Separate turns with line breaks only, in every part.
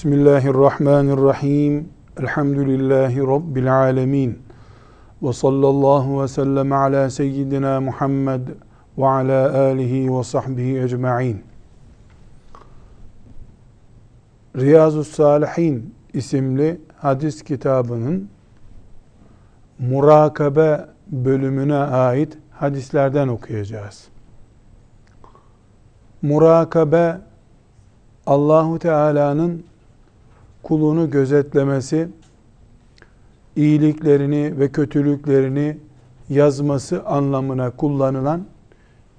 Bismillahirrahmanirrahim. Elhamdülillahi Rabbil alemin. Ve sallallahu ve sellem ala seyyidina Muhammed ve ala alihi ve sahbihi ecma'in. Riyazu Salihin isimli hadis kitabının murakabe bölümüne ait hadislerden okuyacağız. Murakabe Allahu Teala'nın kulunu gözetlemesi, iyiliklerini ve kötülüklerini yazması anlamına kullanılan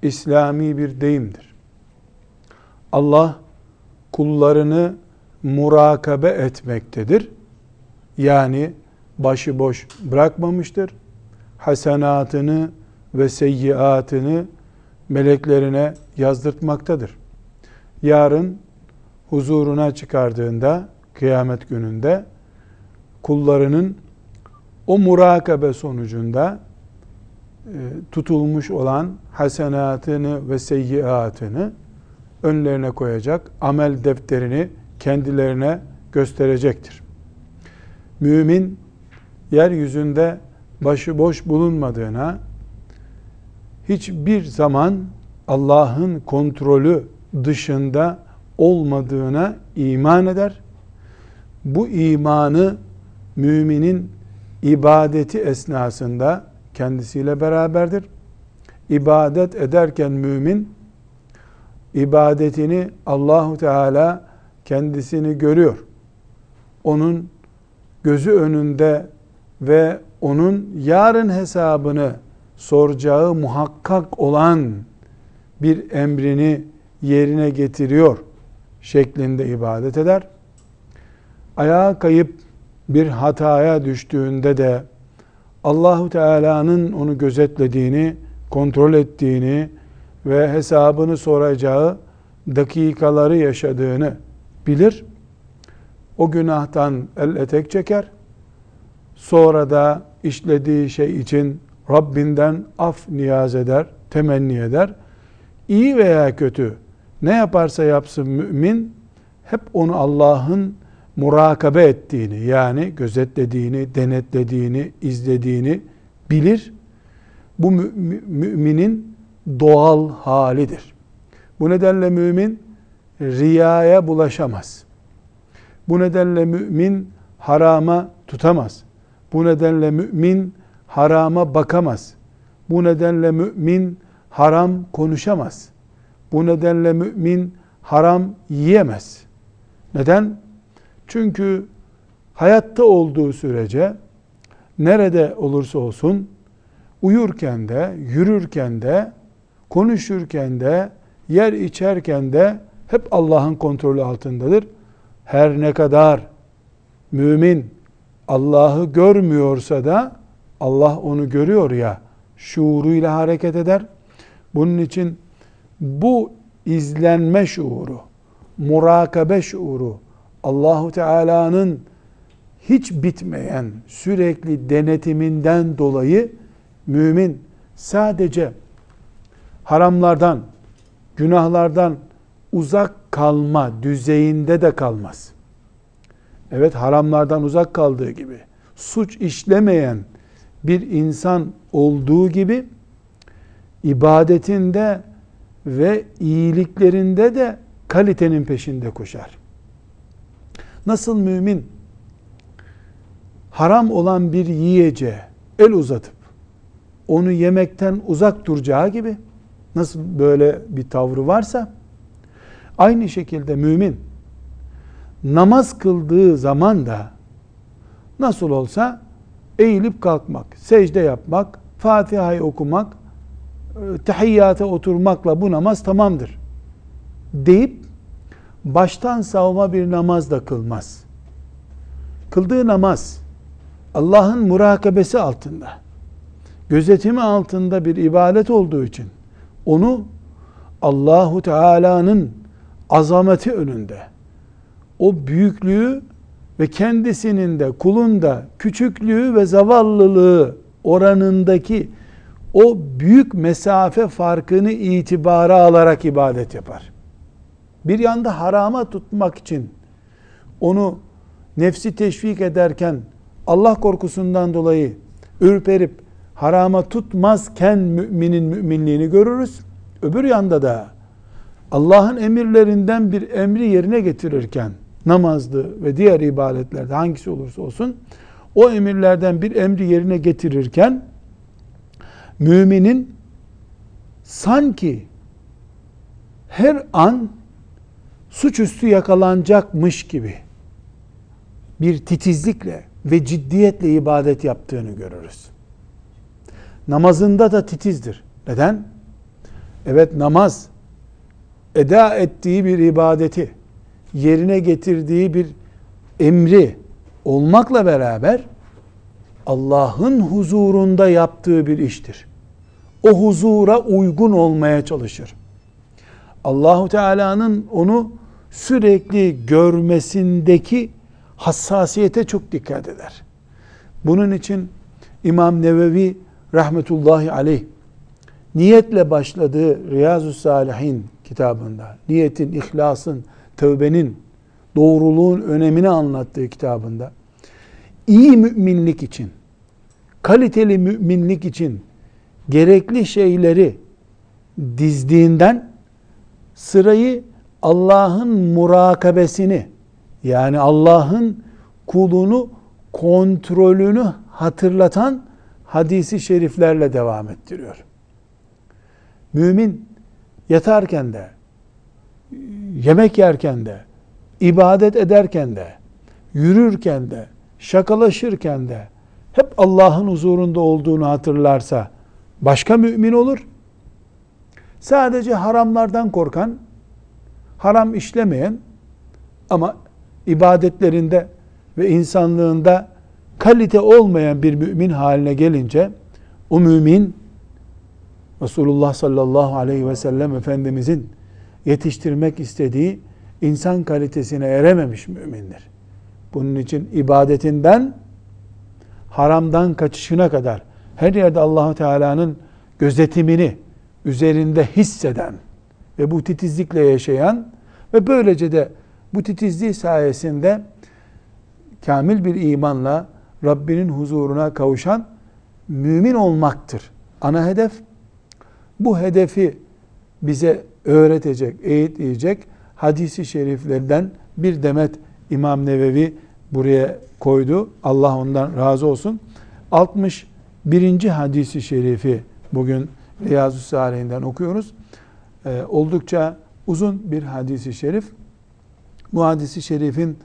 İslami bir deyimdir. Allah kullarını murakabe etmektedir. Yani başıboş bırakmamıştır. Hasenatını ve seyyiatını meleklerine yazdırtmaktadır. Yarın huzuruna çıkardığında kıyamet gününde kullarının o murakabe sonucunda e, tutulmuş olan hasenatını ve seyyiatını önlerine koyacak, amel defterini kendilerine gösterecektir. Mümin yeryüzünde başıboş bulunmadığına, hiçbir zaman Allah'ın kontrolü dışında olmadığına iman eder. Bu imanı müminin ibadeti esnasında kendisiyle beraberdir. İbadet ederken mümin ibadetini Allahu Teala kendisini görüyor. Onun gözü önünde ve onun yarın hesabını soracağı muhakkak olan bir emrini yerine getiriyor şeklinde ibadet eder. Ayağa kayıp bir hataya düştüğünde de Allahu Teala'nın onu gözetlediğini, kontrol ettiğini ve hesabını soracağı dakikaları yaşadığını bilir. O günahtan el etek çeker. Sonra da işlediği şey için Rabbinden af niyaz eder, temenni eder. İyi veya kötü ne yaparsa yapsın mümin hep onu Allah'ın murakabe ettiğini yani gözetlediğini, denetlediğini, izlediğini bilir. Bu müminin doğal halidir. Bu nedenle mümin riyaya bulaşamaz. Bu nedenle mümin harama tutamaz. Bu nedenle mümin harama bakamaz. Bu nedenle mümin haram konuşamaz. Bu nedenle mümin haram yiyemez. Neden? Çünkü hayatta olduğu sürece nerede olursa olsun uyurken de, yürürken de, konuşurken de, yer içerken de hep Allah'ın kontrolü altındadır. Her ne kadar mümin Allah'ı görmüyorsa da Allah onu görüyor ya şuuruyla hareket eder. Bunun için bu izlenme şuuru, murakabe şuuru, Allahu Teala'nın hiç bitmeyen sürekli denetiminden dolayı mümin sadece haramlardan, günahlardan uzak kalma düzeyinde de kalmaz. Evet haramlardan uzak kaldığı gibi suç işlemeyen bir insan olduğu gibi ibadetinde ve iyiliklerinde de kalitenin peşinde koşar. Nasıl mümin? Haram olan bir yiyeceğe el uzatıp onu yemekten uzak duracağı gibi nasıl böyle bir tavrı varsa aynı şekilde mümin namaz kıldığı zaman da nasıl olsa eğilip kalkmak, secde yapmak, Fatiha'yı okumak, e, tahiyyata oturmakla bu namaz tamamdır deyip baştan savma bir namaz da kılmaz. Kıldığı namaz Allah'ın murakabesi altında, gözetimi altında bir ibadet olduğu için onu Allahu Teala'nın azameti önünde o büyüklüğü ve kendisinin de kulun da küçüklüğü ve zavallılığı oranındaki o büyük mesafe farkını itibara alarak ibadet yapar. Bir yanda harama tutmak için onu nefsi teşvik ederken Allah korkusundan dolayı ürperip harama tutmazken müminin müminliğini görürüz. Öbür yanda da Allah'ın emirlerinden bir emri yerine getirirken namazdı ve diğer ibadetlerde hangisi olursa olsun o emirlerden bir emri yerine getirirken müminin sanki her an suçüstü yakalanacakmış gibi bir titizlikle ve ciddiyetle ibadet yaptığını görürüz. Namazında da titizdir. Neden? Evet namaz eda ettiği bir ibadeti, yerine getirdiği bir emri olmakla beraber Allah'ın huzurunda yaptığı bir iştir. O huzura uygun olmaya çalışır. Allahu Teala'nın onu sürekli görmesindeki hassasiyete çok dikkat eder. Bunun için İmam Nevevi rahmetullahi aleyh niyetle başladığı Riyazu Salihin kitabında, niyetin, ihlasın, tövbenin, doğruluğun önemini anlattığı kitabında iyi müminlik için, kaliteli müminlik için gerekli şeyleri dizdiğinden sırayı Allah'ın murakabesini yani Allah'ın kulunu kontrolünü hatırlatan hadisi şeriflerle devam ettiriyor. Mümin yatarken de, yemek yerken de, ibadet ederken de, yürürken de, şakalaşırken de hep Allah'ın huzurunda olduğunu hatırlarsa başka mümin olur. Sadece haramlardan korkan, haram işlemeyen ama ibadetlerinde ve insanlığında kalite olmayan bir mümin haline gelince o mümin Resulullah sallallahu aleyhi ve sellem Efendimizin yetiştirmek istediği insan kalitesine erememiş mümindir. Bunun için ibadetinden haramdan kaçışına kadar her yerde Allahu Teala'nın gözetimini üzerinde hisseden ve bu titizlikle yaşayan ve böylece de bu titizliği sayesinde kamil bir imanla Rabbinin huzuruna kavuşan mümin olmaktır. Ana hedef bu hedefi bize öğretecek, eğitleyecek hadisi şeriflerden bir demet İmam Nevevi buraya koydu. Allah ondan razı olsun. 61. hadisi şerifi bugün Riyazu Salihinden okuyoruz. Ee, oldukça uzun bir hadisi şerif. Bu hadisi şerifin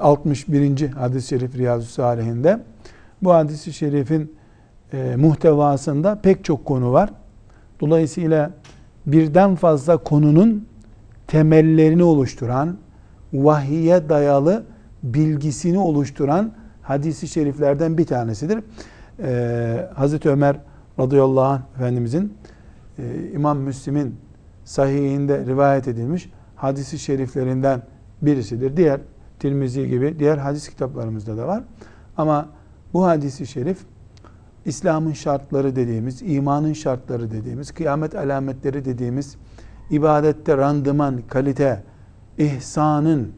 61. E, hadis-i şerif Riyazu Salihinde bu hadisi şerifin e, muhtevasında pek çok konu var. Dolayısıyla birden fazla konunun temellerini oluşturan, vahiye dayalı bilgisini oluşturan hadisi şeriflerden bir tanesidir. Ee, Hazreti Ömer radıyallahu anh Efendimizin e, İmam Müslim'in sahihinde rivayet edilmiş hadisi şeriflerinden birisidir. Diğer Tirmizi gibi diğer hadis kitaplarımızda da var. Ama bu hadisi şerif İslam'ın şartları dediğimiz, imanın şartları dediğimiz, kıyamet alametleri dediğimiz, ibadette randıman, kalite, ihsanın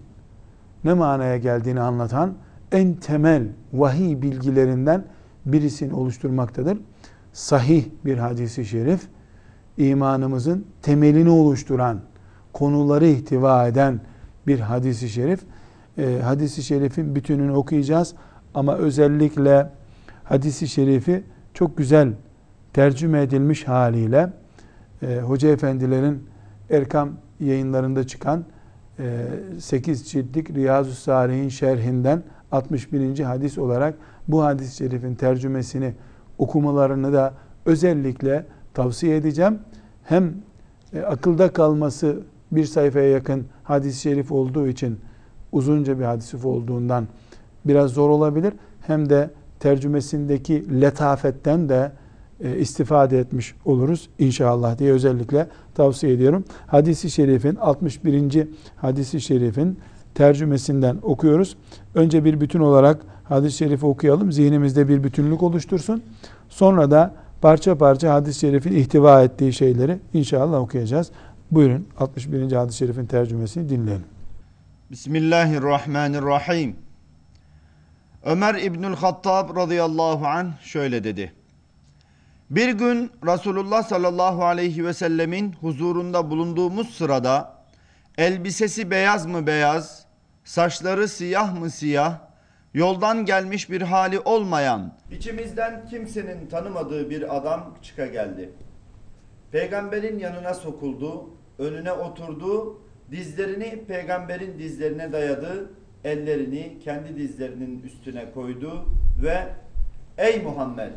ne manaya geldiğini anlatan en temel vahiy bilgilerinden birisini oluşturmaktadır. Sahih bir hadisi şerif, imanımızın temelini oluşturan, konuları ihtiva eden bir hadisi şerif. E, hadisi şerifin bütününü okuyacağız ama özellikle hadisi şerifi çok güzel tercüme edilmiş haliyle e, hoca efendilerin Erkam yayınlarında çıkan e, 8 ciltlik Riyazu Salih'in şerhinden 61. hadis olarak bu hadis-i şerifin tercümesini okumalarını da özellikle tavsiye edeceğim. Hem e, akılda kalması bir sayfaya yakın hadis-i şerif olduğu için uzunca bir hadis olduğundan biraz zor olabilir. Hem de tercümesindeki letafetten de e, istifade etmiş oluruz inşallah diye özellikle tavsiye ediyorum. Hadisi şerifin 61. hadisi şerifin tercümesinden okuyoruz. Önce bir bütün olarak hadis-i şerifi okuyalım. Zihnimizde bir bütünlük oluştursun. Sonra da parça parça hadis-i şerifin ihtiva ettiği şeyleri inşallah okuyacağız. Buyurun 61. hadis-i şerifin tercümesini dinleyelim.
Bismillahirrahmanirrahim. Ömer İbnül Hattab radıyallahu anh şöyle dedi. Bir gün Resulullah sallallahu aleyhi ve sellemin huzurunda bulunduğumuz sırada elbisesi beyaz mı beyaz, saçları siyah mı siyah, yoldan gelmiş bir hali olmayan, içimizden kimsenin tanımadığı bir adam çıka geldi. Peygamberin yanına sokuldu, önüne oturdu, dizlerini peygamberin dizlerine dayadı, ellerini kendi dizlerinin üstüne koydu ve ey Muhammed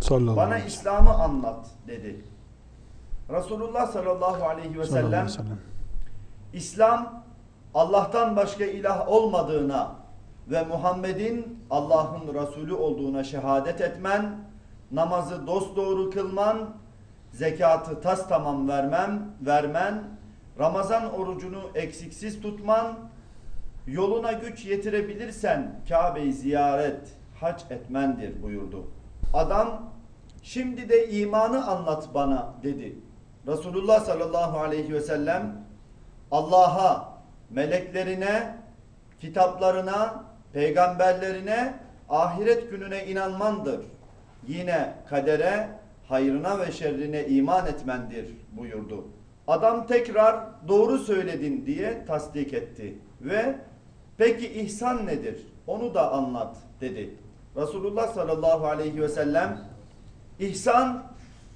Sallallahu
bana
aleyhi ve
İslam'ı anlat dedi. Resulullah sallallahu aleyhi ve
sellem.
sellem İslam Allah'tan başka ilah olmadığına ve Muhammed'in Allah'ın Resulü olduğuna şehadet etmen, namazı dosdoğru kılman, zekatı tas tamam vermem, vermen, Ramazan orucunu eksiksiz tutman, yoluna güç yetirebilirsen Kabe'yi ziyaret, hac etmendir buyurdu. Adam şimdi de imanı anlat bana dedi. Resulullah sallallahu aleyhi ve sellem Allah'a, meleklerine, kitaplarına, peygamberlerine, ahiret gününe inanmandır. Yine kadere, hayrına ve şerrine iman etmendir buyurdu. Adam tekrar doğru söyledin diye tasdik etti ve peki ihsan nedir? Onu da anlat dedi. Resulullah sallallahu aleyhi ve sellem ihsan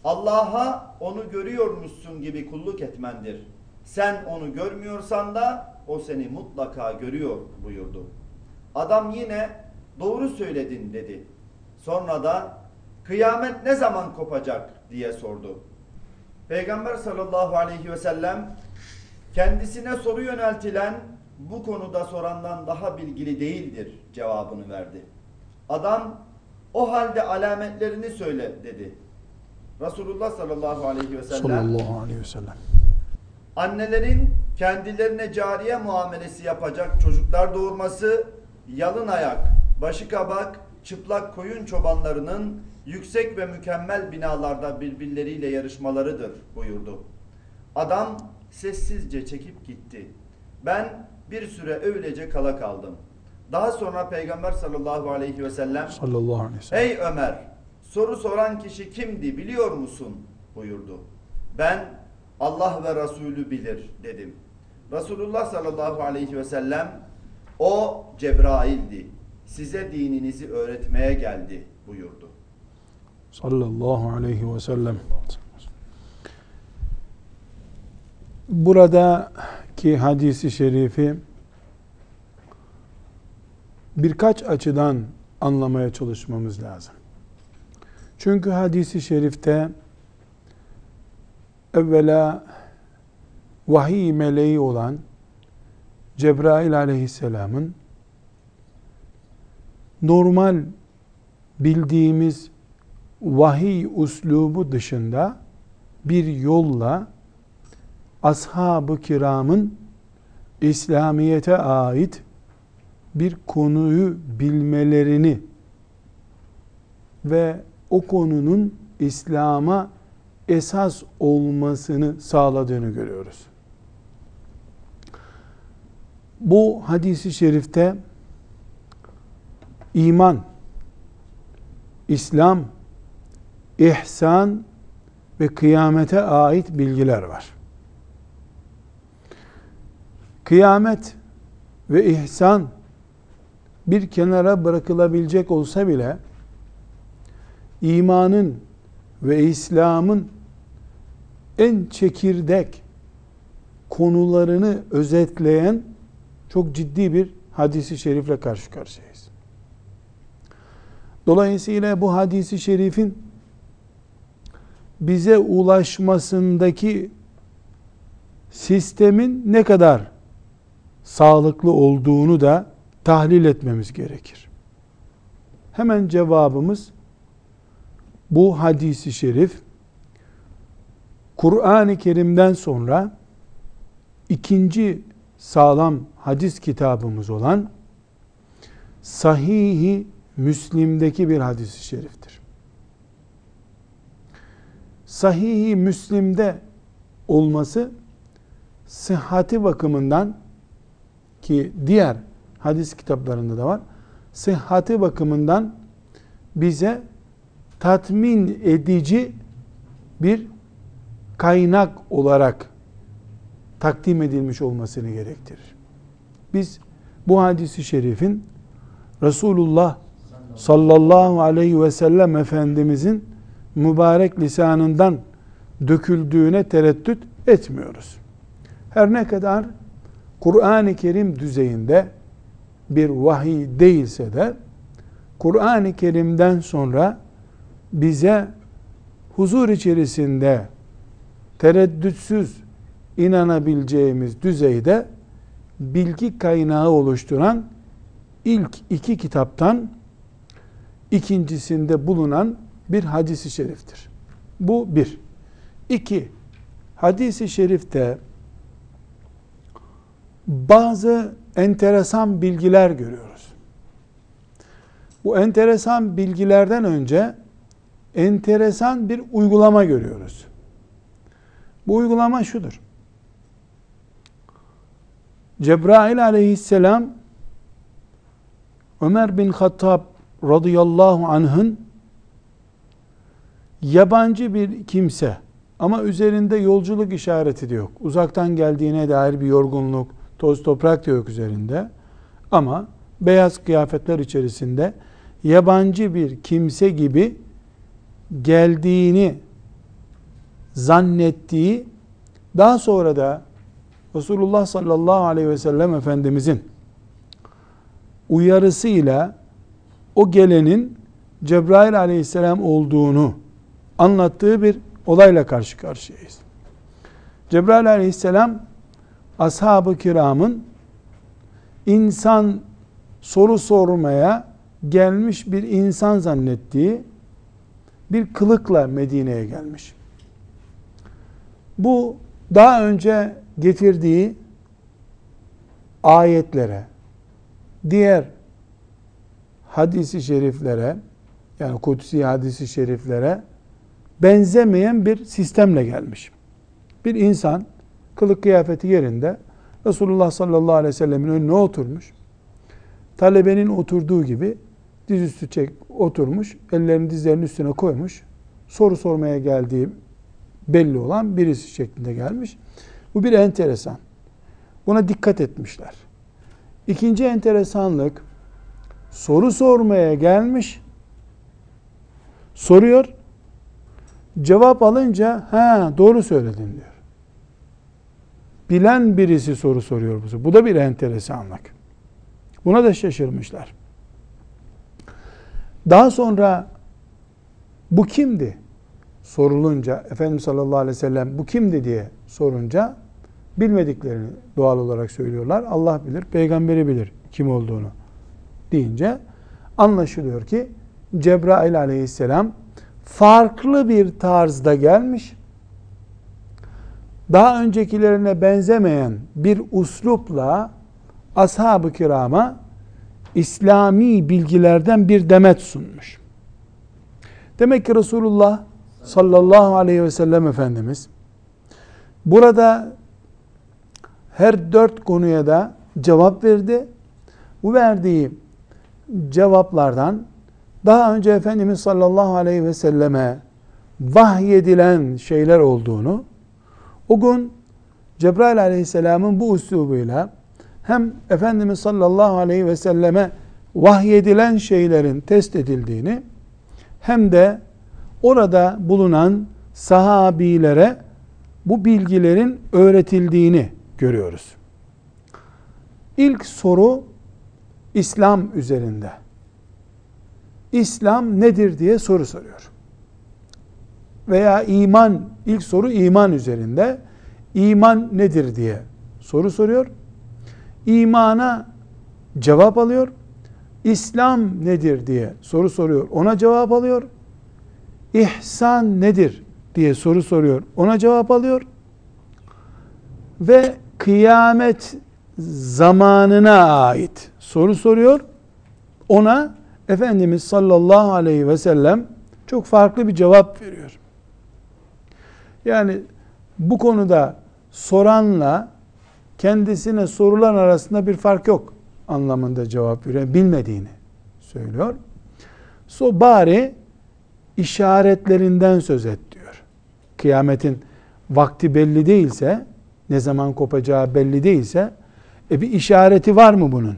Allah'a onu görüyormuşsun gibi kulluk etmendir. Sen onu görmüyorsan da o seni mutlaka görüyor buyurdu. Adam yine doğru söyledin dedi. Sonra da kıyamet ne zaman kopacak diye sordu. Peygamber sallallahu aleyhi ve sellem kendisine soru yöneltilen bu konuda sorandan daha bilgili değildir cevabını verdi. Adam o halde alametlerini söyle dedi. Resulullah sallallahu aleyhi ve sellem
Sallallahu aleyhi ve sellem.
annelerin kendilerine cariye muamelesi yapacak çocuklar doğurması, yalın ayak, başı kabak, çıplak koyun çobanlarının yüksek ve mükemmel binalarda birbirleriyle yarışmalarıdır buyurdu. Adam sessizce çekip gitti. Ben bir süre öylece kala kaldım. Daha sonra Peygamber sallallahu aleyhi ve sellem
Sallallahu aleyhi ve sellem.
Ey Ömer soru soran kişi kimdi biliyor musun? buyurdu. Ben Allah ve Resulü bilir dedim. Resulullah sallallahu aleyhi ve sellem o Cebrail'di. Size dininizi öğretmeye geldi buyurdu.
Sallallahu aleyhi ve sellem. Buradaki hadisi şerifi birkaç açıdan anlamaya çalışmamız lazım. Çünkü hadisi şerifte evvela vahiy meleği olan Cebrail aleyhisselamın normal bildiğimiz vahiy uslubu dışında bir yolla ashab-ı kiramın İslamiyete ait bir konuyu bilmelerini ve o konunun İslam'a esas olmasını sağladığını görüyoruz. Bu hadisi şerifte iman, İslam, ihsan ve kıyamete ait bilgiler var. Kıyamet ve ihsan bir kenara bırakılabilecek olsa bile imanın ve İslam'ın en çekirdek konularını özetleyen çok ciddi bir hadisi şerifle karşı karşıyayız. Dolayısıyla bu hadisi şerifin bize ulaşmasındaki sistemin ne kadar sağlıklı olduğunu da tahlil etmemiz gerekir. Hemen cevabımız bu hadisi şerif Kur'an-ı Kerim'den sonra ikinci sağlam hadis kitabımız olan Sahih-i Müslim'deki bir hadis-i şeriftir. Sahih-i Müslim'de olması sıhhati bakımından ki diğer hadis kitaplarında da var. Sıhhati bakımından bize tatmin edici bir kaynak olarak takdim edilmiş olmasını gerektirir. Biz bu hadisi şerifin Resulullah sallallahu aleyhi ve sellem Efendimizin mübarek lisanından döküldüğüne tereddüt etmiyoruz. Her ne kadar Kur'an-ı Kerim düzeyinde bir vahiy değilse de Kur'an-ı Kerim'den sonra bize huzur içerisinde tereddütsüz inanabileceğimiz düzeyde bilgi kaynağı oluşturan ilk iki kitaptan ikincisinde bulunan bir hadisi şeriftir. Bu bir. İki, hadisi şerifte bazı enteresan bilgiler görüyoruz. Bu enteresan bilgilerden önce enteresan bir uygulama görüyoruz. Bu uygulama şudur. Cebrail aleyhisselam Ömer bin Hattab radıyallahu anh'ın yabancı bir kimse ama üzerinde yolculuk işareti de yok. Uzaktan geldiğine dair bir yorgunluk, toz toprak da yok üzerinde. Ama beyaz kıyafetler içerisinde yabancı bir kimse gibi geldiğini zannettiği daha sonra da Resulullah sallallahu aleyhi ve sellem Efendimizin uyarısıyla o gelenin Cebrail aleyhisselam olduğunu anlattığı bir olayla karşı karşıyayız. Cebrail aleyhisselam ashab-ı kiramın insan soru sormaya gelmiş bir insan zannettiği bir kılıkla Medine'ye gelmiş. Bu daha önce getirdiği ayetlere, diğer hadisi şeriflere, yani kutsi hadisi şeriflere benzemeyen bir sistemle gelmiş. Bir insan kılık kıyafeti yerinde Resulullah sallallahu aleyhi ve sellemin önüne oturmuş. Talebenin oturduğu gibi dizüstü çek oturmuş, ellerini dizlerinin üstüne koymuş. Soru sormaya geldiği belli olan birisi şeklinde gelmiş. Bu bir enteresan. Buna dikkat etmişler. İkinci enteresanlık soru sormaya gelmiş. Soruyor. Cevap alınca ha doğru söyledin diyor. Bilen birisi soru soruyor bu. Bu da bir enteresanlık. Buna da şaşırmışlar. Daha sonra bu kimdi? Sorulunca Efendimiz sallallahu aleyhi ve sellem bu kimdi diye sorunca bilmediklerini doğal olarak söylüyorlar. Allah bilir, peygamberi bilir kim olduğunu deyince anlaşılıyor ki Cebrail aleyhisselam farklı bir tarzda gelmiş. Daha öncekilerine benzemeyen bir uslupla ashab-ı kirama İslami bilgilerden bir demet sunmuş. Demek ki Resulullah sallallahu aleyhi ve sellem Efendimiz burada her dört konuya da cevap verdi. Bu verdiği cevaplardan daha önce Efendimiz sallallahu aleyhi ve selleme vahyedilen şeyler olduğunu o gün Cebrail aleyhisselamın bu üslubuyla hem Efendimiz sallallahu aleyhi ve selleme vahyedilen şeylerin test edildiğini hem de orada bulunan sahabilere bu bilgilerin öğretildiğini görüyoruz. İlk soru İslam üzerinde. İslam nedir diye soru soruyor. Veya iman, ilk soru iman üzerinde. İman nedir diye soru soruyor. İmana cevap alıyor. İslam nedir diye soru soruyor. Ona cevap alıyor. İhsan nedir diye soru soruyor. Ona cevap alıyor. Ve kıyamet zamanına ait soru soruyor. Ona Efendimiz sallallahu aleyhi ve sellem çok farklı bir cevap veriyor. Yani bu konuda soranla kendisine sorulan arasında bir fark yok anlamında cevap veriyor. Bilmediğini söylüyor. So bari işaretlerinden söz et diyor. Kıyametin vakti belli değilse, ne zaman kopacağı belli değilse, e bir işareti var mı bunun?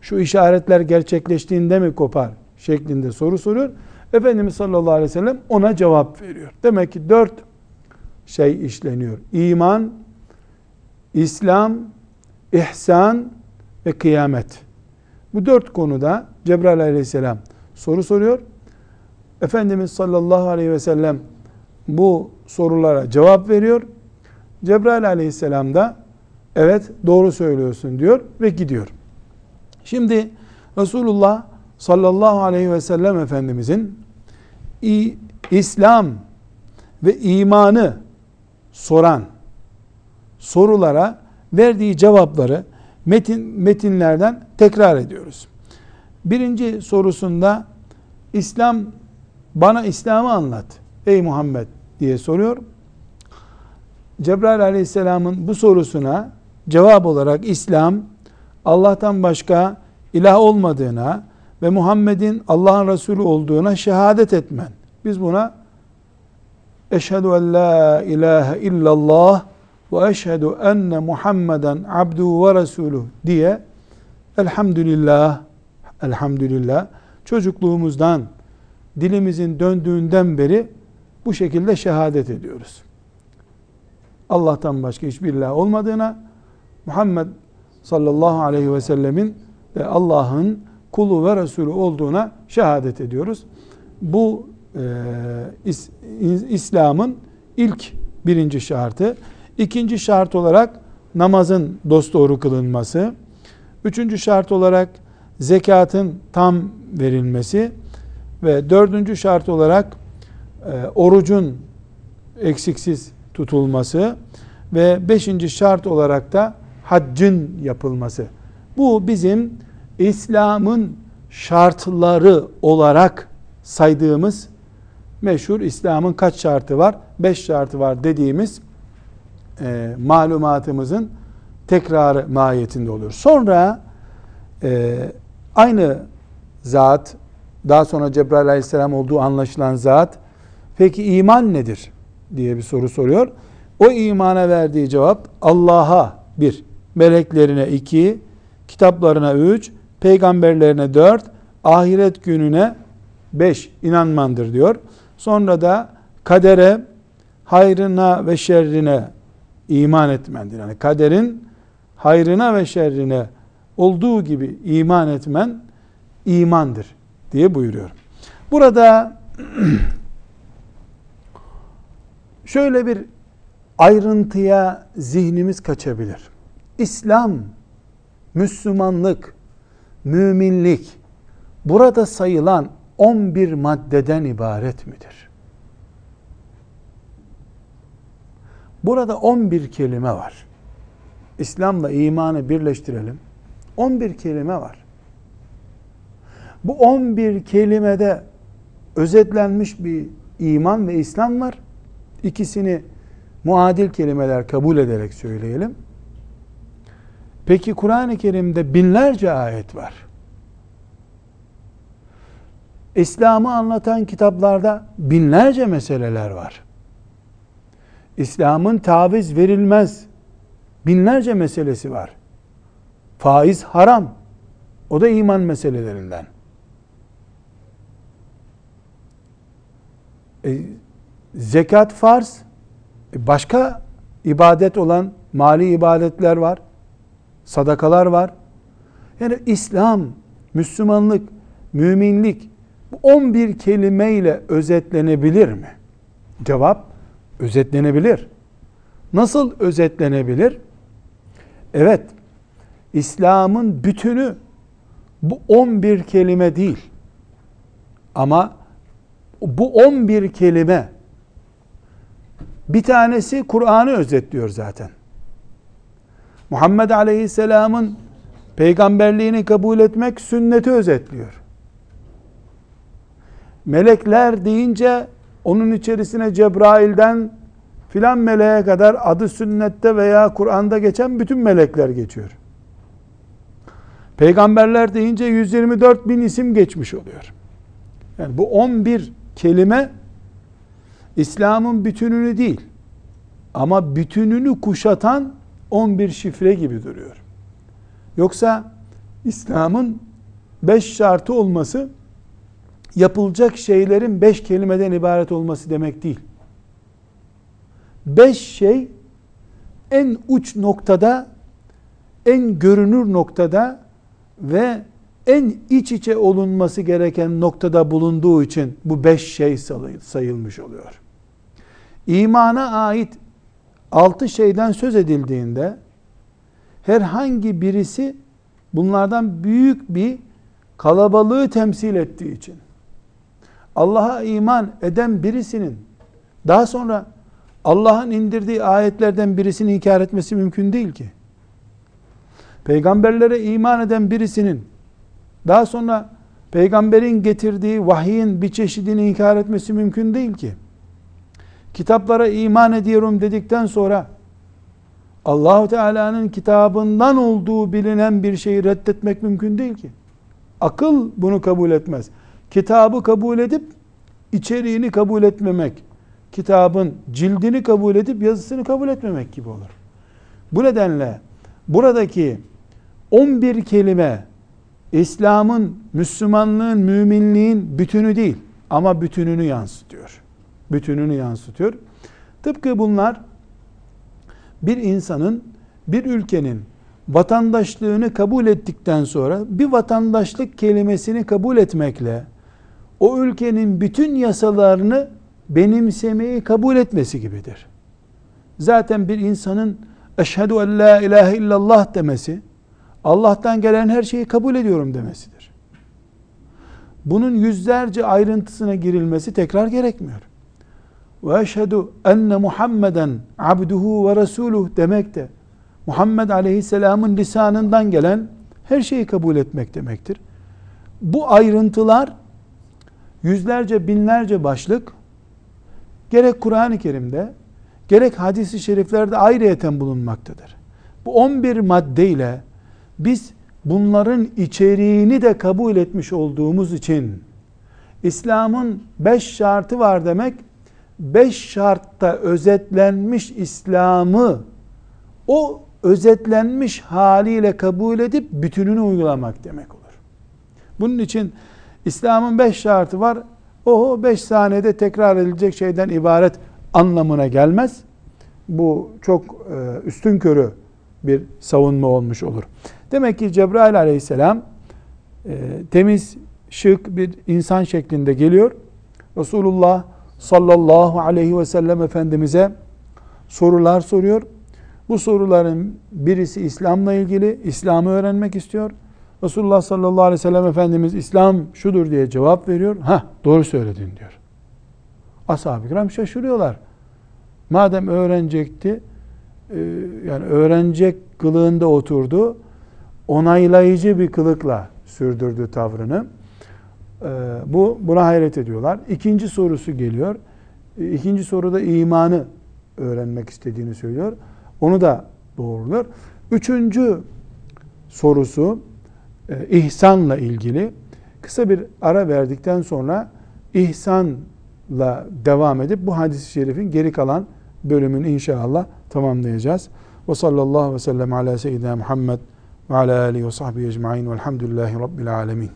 Şu işaretler gerçekleştiğinde mi kopar? Şeklinde soru soruyor. Efendimiz sallallahu aleyhi ve sellem ona cevap veriyor. Demek ki dört şey işleniyor. İman, İslam, ihsan ve kıyamet. Bu dört konuda Cebrail aleyhisselam soru soruyor. Efendimiz sallallahu aleyhi ve sellem bu sorulara cevap veriyor. Cebrail aleyhisselam da evet doğru söylüyorsun diyor ve gidiyor. Şimdi Resulullah sallallahu aleyhi ve sellem Efendimizin İslam ve imanı soran sorulara verdiği cevapları metin metinlerden tekrar ediyoruz. Birinci sorusunda İslam bana İslam'ı anlat ey Muhammed diye soruyor. Cebrail aleyhisselamın bu sorusuna cevap olarak İslam Allah'tan başka ilah olmadığına ve Muhammed'in Allah'ın Resulü olduğuna şehadet etmen. Biz buna eşhedü en la ilahe illallah ve eşhedü enne Muhammeden abduhu ve resuluh diye elhamdülillah elhamdülillah çocukluğumuzdan dilimizin döndüğünden beri bu şekilde şehadet ediyoruz. Allah'tan başka hiçbir ilah olmadığına Muhammed sallallahu aleyhi ve sellemin de Allah'ın kulu ve Resulü olduğuna şehadet ediyoruz. Bu e, is, İslam'ın ilk birinci şartı. İkinci şart olarak namazın dosdoğru kılınması. Üçüncü şart olarak zekatın tam verilmesi. Ve dördüncü şart olarak e, orucun eksiksiz tutulması. Ve beşinci şart olarak da haccın yapılması. Bu bizim İslam'ın şartları olarak saydığımız meşhur İslam'ın kaç şartı var? Beş şartı var dediğimiz e, malumatımızın tekrarı mahiyetinde oluyor. Sonra e, aynı zat daha sonra Cebrail aleyhisselam olduğu anlaşılan zat peki iman nedir diye bir soru soruyor. O imana verdiği cevap Allah'a bir, meleklerine iki, kitaplarına üç, peygamberlerine dört, ahiret gününe beş inanmandır diyor. Sonra da kadere, hayrına ve şerrine iman etmendir. Yani kaderin hayrına ve şerrine olduğu gibi iman etmen imandır diye buyuruyor. Burada şöyle bir ayrıntıya zihnimiz kaçabilir. İslam, Müslümanlık, müminlik burada sayılan 11 maddeden ibaret midir? Burada 11 kelime var. İslam'la imanı birleştirelim. 11 kelime var. Bu 11 kelimede özetlenmiş bir iman ve İslam var. İkisini muadil kelimeler kabul ederek söyleyelim. Peki Kur'an-ı Kerim'de binlerce ayet var. İslam'ı anlatan kitaplarda binlerce meseleler var. İslam'ın taviz verilmez binlerce meselesi var. Faiz haram. O da iman meselelerinden. E, zekat farz. E, başka ibadet olan mali ibadetler var. Sadakalar var. Yani İslam, Müslümanlık, müminlik bu 11 kelimeyle özetlenebilir mi? Cevap özetlenebilir. Nasıl özetlenebilir? Evet, İslam'ın bütünü bu 11 kelime değil. Ama bu 11 kelime bir tanesi Kur'an'ı özetliyor zaten. Muhammed Aleyhisselam'ın peygamberliğini kabul etmek sünneti özetliyor. Melekler deyince onun içerisine Cebrail'den filan meleğe kadar adı sünnette veya Kur'an'da geçen bütün melekler geçiyor. Peygamberler deyince 124 bin isim geçmiş oluyor. Yani bu 11 kelime İslam'ın bütününü değil ama bütününü kuşatan 11 şifre gibi duruyor. Yoksa İslam'ın 5 şartı olması yapılacak şeylerin 5 kelimeden ibaret olması demek değil. 5 şey en uç noktada, en görünür noktada ve en iç içe olunması gereken noktada bulunduğu için bu beş şey sayılmış oluyor. İmana ait altı şeyden söz edildiğinde herhangi birisi bunlardan büyük bir kalabalığı temsil ettiği için Allah'a iman eden birisinin daha sonra Allah'ın indirdiği ayetlerden birisini inkar etmesi mümkün değil ki. Peygamberlere iman eden birisinin daha sonra peygamberin getirdiği vahyin bir çeşidini inkar etmesi mümkün değil ki. Kitaplara iman ediyorum dedikten sonra Allahu Teala'nın kitabından olduğu bilinen bir şeyi reddetmek mümkün değil ki. Akıl bunu kabul etmez. Kitabı kabul edip içeriğini kabul etmemek, kitabın cildini kabul edip yazısını kabul etmemek gibi olur. Bu nedenle buradaki 11 kelime İslam'ın, Müslümanlığın, müminliğin bütünü değil ama bütününü yansıtıyor. Bütününü yansıtıyor. Tıpkı bunlar bir insanın, bir ülkenin vatandaşlığını kabul ettikten sonra bir vatandaşlık kelimesini kabul etmekle o ülkenin bütün yasalarını benimsemeyi kabul etmesi gibidir. Zaten bir insanın eşhedü en la ilahe illallah demesi Allah'tan gelen her şeyi kabul ediyorum demesidir. Bunun yüzlerce ayrıntısına girilmesi tekrar gerekmiyor. Ve eşhedü enne Muhammeden abduhu ve resuluh demek de Muhammed Aleyhisselam'ın lisanından gelen her şeyi kabul etmek demektir. Bu ayrıntılar yüzlerce binlerce başlık gerek Kur'an-ı Kerim'de gerek hadisi şeriflerde ayrıyeten bulunmaktadır. Bu 11 maddeyle biz bunların içeriğini de kabul etmiş olduğumuz için İslam'ın beş şartı var demek, beş şartta özetlenmiş İslam'ı o özetlenmiş haliyle kabul edip bütününü uygulamak demek olur. Bunun için İslam'ın beş şartı var. O beş saniyede tekrar edilecek şeyden ibaret anlamına gelmez. Bu çok e, üstün körü bir savunma olmuş olur. Demek ki Cebrail aleyhisselam e, temiz, şık bir insan şeklinde geliyor. Resulullah sallallahu aleyhi ve sellem Efendimiz'e sorular soruyor. Bu soruların birisi İslam'la ilgili, İslam'ı öğrenmek istiyor. Resulullah sallallahu aleyhi ve sellem Efendimiz İslam şudur diye cevap veriyor. Ha doğru söyledin diyor. Ashab-ı kiram şaşırıyorlar. Madem öğrenecekti, e, yani öğrenecek kılığında oturdu, onaylayıcı bir kılıkla sürdürdü tavrını. E, bu buna hayret ediyorlar. İkinci sorusu geliyor. E, ikinci soruda imanı öğrenmek istediğini söylüyor. Onu da doğruluyor. Üçüncü sorusu e, ihsanla ilgili. Kısa bir ara verdikten sonra ihsanla devam edip bu hadis-i şerifin geri kalan bölümünü inşallah tamamlayacağız. Ve sallallahu ve sellem ala seyyidina Muhammed ve ala alihi ve sahbihi ecma'in velhamdülillahi rabbil alemin.